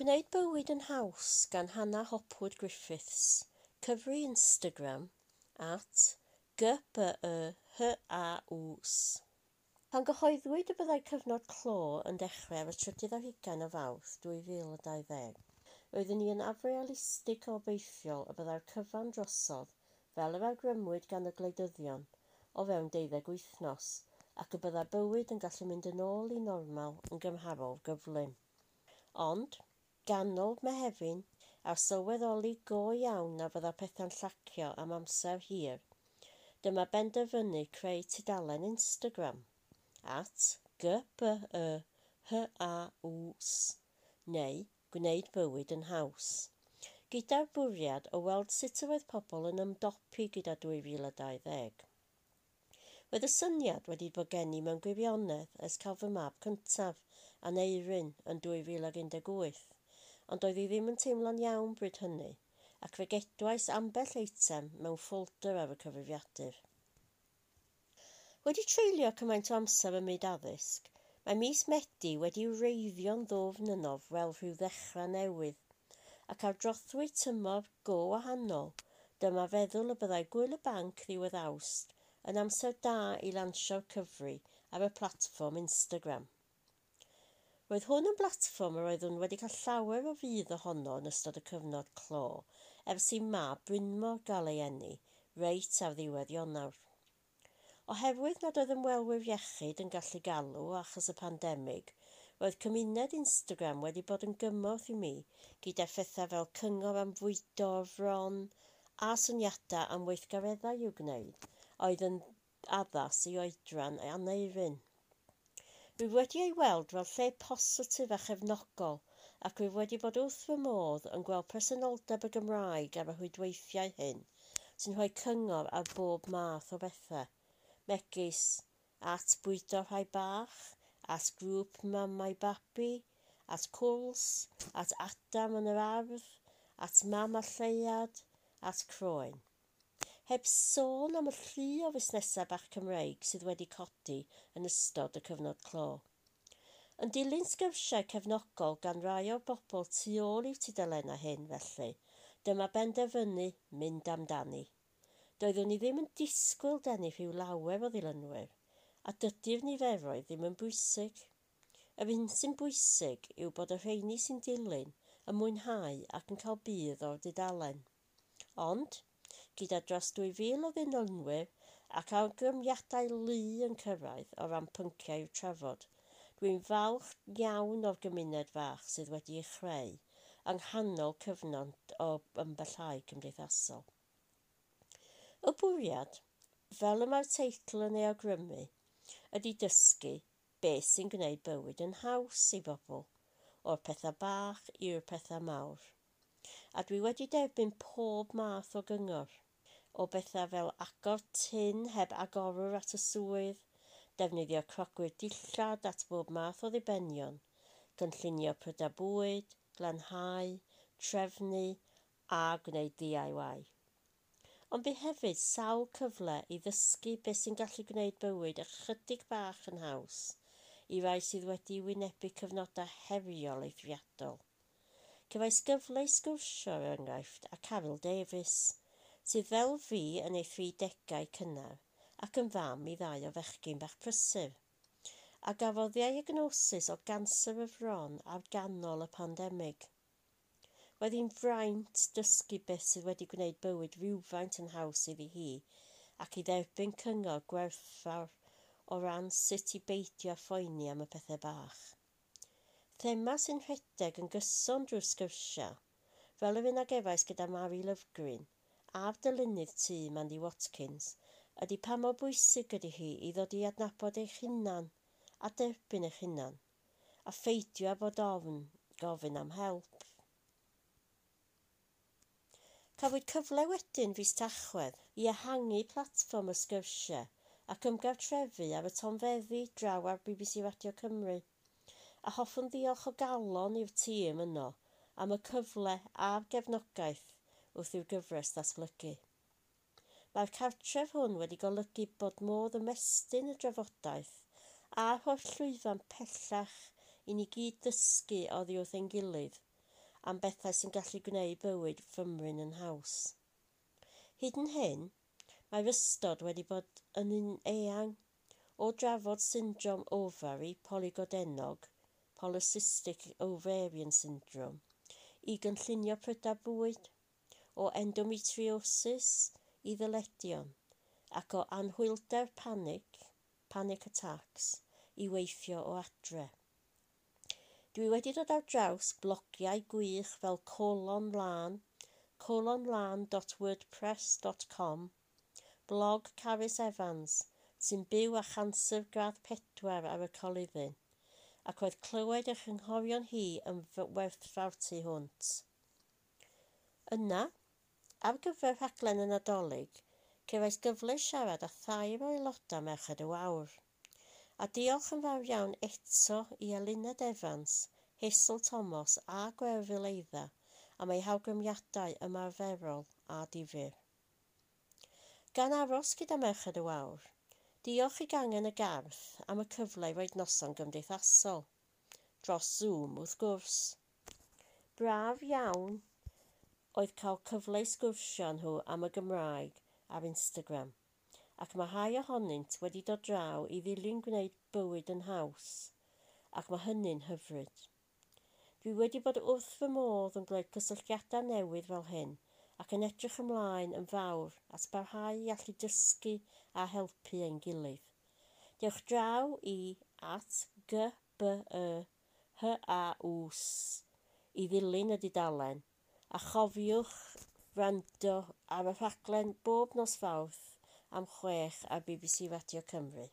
Gwneud bywyd yn haws gan Hannah Hopwood Griffiths. Cyfri Instagram at GBYHAWS. Pan gyhoeddwyd y byddai cyfnod clo yn dechrau ar y trydydd ar hugain o fawrth 2020, roeddwn ni yn afrealistig o obeithiol y byddai'r cyfan drosodd fel yr awgrymwyd gan y gwleidyddion o fewn deuddeg wythnos ac y byddai bywyd yn gallu mynd yn ôl i normal yn gymharol gyflym. Ond, ganol Mehefin a sylweddoli go iawn na fydda pethau'n llacio am amser hir, dyma benderfynu creu tudalen Instagram at GBYHAWS neu gwneud bywyd yn haws. Gyda'r bwriad o weld sut oedd pobl yn ymdopi gyda 2020. Roedd y syniad wedi bod gen i mewn gwirionedd ers cael fy mab cyntaf a neirin yn 2018 ond oedd hi ddim yn teimlo'n iawn bryd hynny, ac fe gedwais ambell eitem mewn ffolder ar y cyfrifiadur. Wedi treulio cymaint o amser ym myd addysg, mae mis Medi wedi wreiddio'n ddofn yno fel rhyw ddechrau newydd, ac ar drothwy tymor go wahanol, dyma feddwl y byddai gwyl y banc ddiwedd awst yn amser da i lansio'r cyfri ar y platfform Instagram. Roedd hwn yn blatfform yr oeddwn wedi cael llawer o fydd ohono yn ystod y cyfnod clo, ers i ma Brynmor gael ei enni, reit ar ddiwedd Ionawr. Oherwydd nad oedd ymwelwyr iechyd yn gallu galw achos y pandemig, roedd cymuned Instagram wedi bod yn gymorth i mi gyda phethau fel cyngor am fwydo, fron a syniadau am weithgareddau i'w gwneud, oedd yn addas i oedran a aneirin. Rwy wedi ei weld fel lle positif a chefnogol ac rwy wedi bod wrth fy modd yn gweld presenoldeb y Gymraeg ar y rhwydweithiau hyn sy'n rhoi cyngor ar bob math o bethau. Megis at bwydo rhai bach, at grŵp mamau babi, at cwls, at Adam yn yr ardd, at mam a lleiad, at croen heb sôn am y llu o fusnesau bach Cymreig sydd wedi codi yn ystod y cyfnod clo. Yn dilyn sgyrsiau cefnogol gan rai o'r bobl tu ôl i'w tudalenna hyn felly, dyma benderfynu mynd amdani. Doeddwn ni ddim yn disgwyl denu rhyw lawer o ddilynwyr, a dydy'r niferoedd ddim yn bwysig. Yr un sy'n bwysig yw bod y rheini sy'n dilyn yn mwynhau ac yn cael bydd o'r dudalen. Ond, gyda dros 2000 o ddynylynwyr ac awgrymiadau lu yn cyrraedd o ran pynciau i'w trafod. Dwi'n falch iawn o'r gymuned fach sydd wedi ei chreu yng nghanol cyfnod o ymbellau cymdeithasol. Y bwriad, fel y mae'r teitl yn ei awgrymu, ydy dysgu beth sy'n gwneud bywyd yn haws i bobl, o'r pethau bach i'r pethau mawr. A dwi wedi derbyn pob math o gyngor – o bethau fel agor tin heb agorwr at y swydd, defnyddio crocwyr dillad at bob math o ddibenion, gynllunio pryda bwyd, glanhau, trefnu a gwneud DIY. Ond bu hefyd sawl cyfle i ddysgu beth sy'n gallu gwneud bywyd ychydig bach yn haws i rai sydd wedi wynebu cyfnodau heriol eithriadol. Cyfais gyfle i sgwrsio, er enghraifft, a Carol Davies – sydd fel fi yn ei thridegau cynnar ac yn fam i ddau o fechgyn bach prysur a gafodd ddiagnosis o ganser y fron ar ganol y pandemig. Roedd hi'n fraint dysgu beth sydd wedi gwneud bywyd rhywfaint yn haws iddi hi ac i dderbyn cyngor gwerthfawr o ran sut i beidio phoeni am y pethau bach. Thema sy'n rhedeg yn gyson drwy'r sgyrsiau, fel yr un ag efais gyda Mari Lyfgreen – a'r dylunydd tŷ Mandy Watkins ydy pa mor bwysig ydy hi i ddod i adnabod eich hunan a derbyn eich hunan a pheidio â bod ofn gofyn am help. Cafwyd cyfle wedyn fus tachwedd i ehangu platfform y sgyrsiau ac ymgartrefu ar y tonfeddi draw ar BBC Radio Cymru a hoffwn ddiolch o galon i'r tîm yno am y cyfle a'r gefnogaeth wrth i'w gyfres ddatblygu. Mae'r cartref hwn wedi golygu bod modd ymestyn y drafodaeth a holl llwyfan pellach i ni gyd dysgu oddi wrth ein gilydd am bethau sy'n gallu gwneud bywyd ffymryn yn haws. Hyd yn hyn, mae'r ystod wedi bod yn un eang o drafod syndrom ofari polygodenog, polycystic ovarian syndrome, i gynllunio prydau bwyd, o endometriosis i ddyledion ac o anhwylder panic, panic attacks, i weithio o adre. Dwi wedi dod ar draws blogiau gwych fel colon lan, colonlan.wordpress.com, blog Carys Evans, sy'n byw â chanser gradd pedwar ar y colifyn, ac oedd clywed eich ynghorion hi yn werthfawr tu hwnt. Yna, Ar gyfer rhaglen yn adolyg, cefais gyfle siarad â thair o aelodau Merched y Wawr. A diolch yn fawr iawn eto i Eluned Evans, Hesl Thomas a Gwerfyl Eidda am eu hawgrymiadau ymarferol a difyr. Gan aros gyda Merched y Wawr, diolch i gangen y garth am y cyfle i roed noson gymdeithasol, dros Zoom wrth gwrs. Braf iawn oedd cael cyfle i sgwrsio nhw am y Gymraeg ar Instagram, ac mae rhai ohonynt wedi dod draw i ddilyn gwneud bywyd yn haws, ac mae hynny'n hyfryd. Dwi wedi bod wrth fy modd yn gwneud cysylltiadau newydd fel hyn, ac yn edrych ymlaen yn fawr at barhau i allu dysgu a helpu ein gilydd. Dewch draw i at gbyhau i ddilyn y dudalen a chofiwch rando ar y rhaglen bob nos Fawrth am chwech ar BBC Radio Cymru.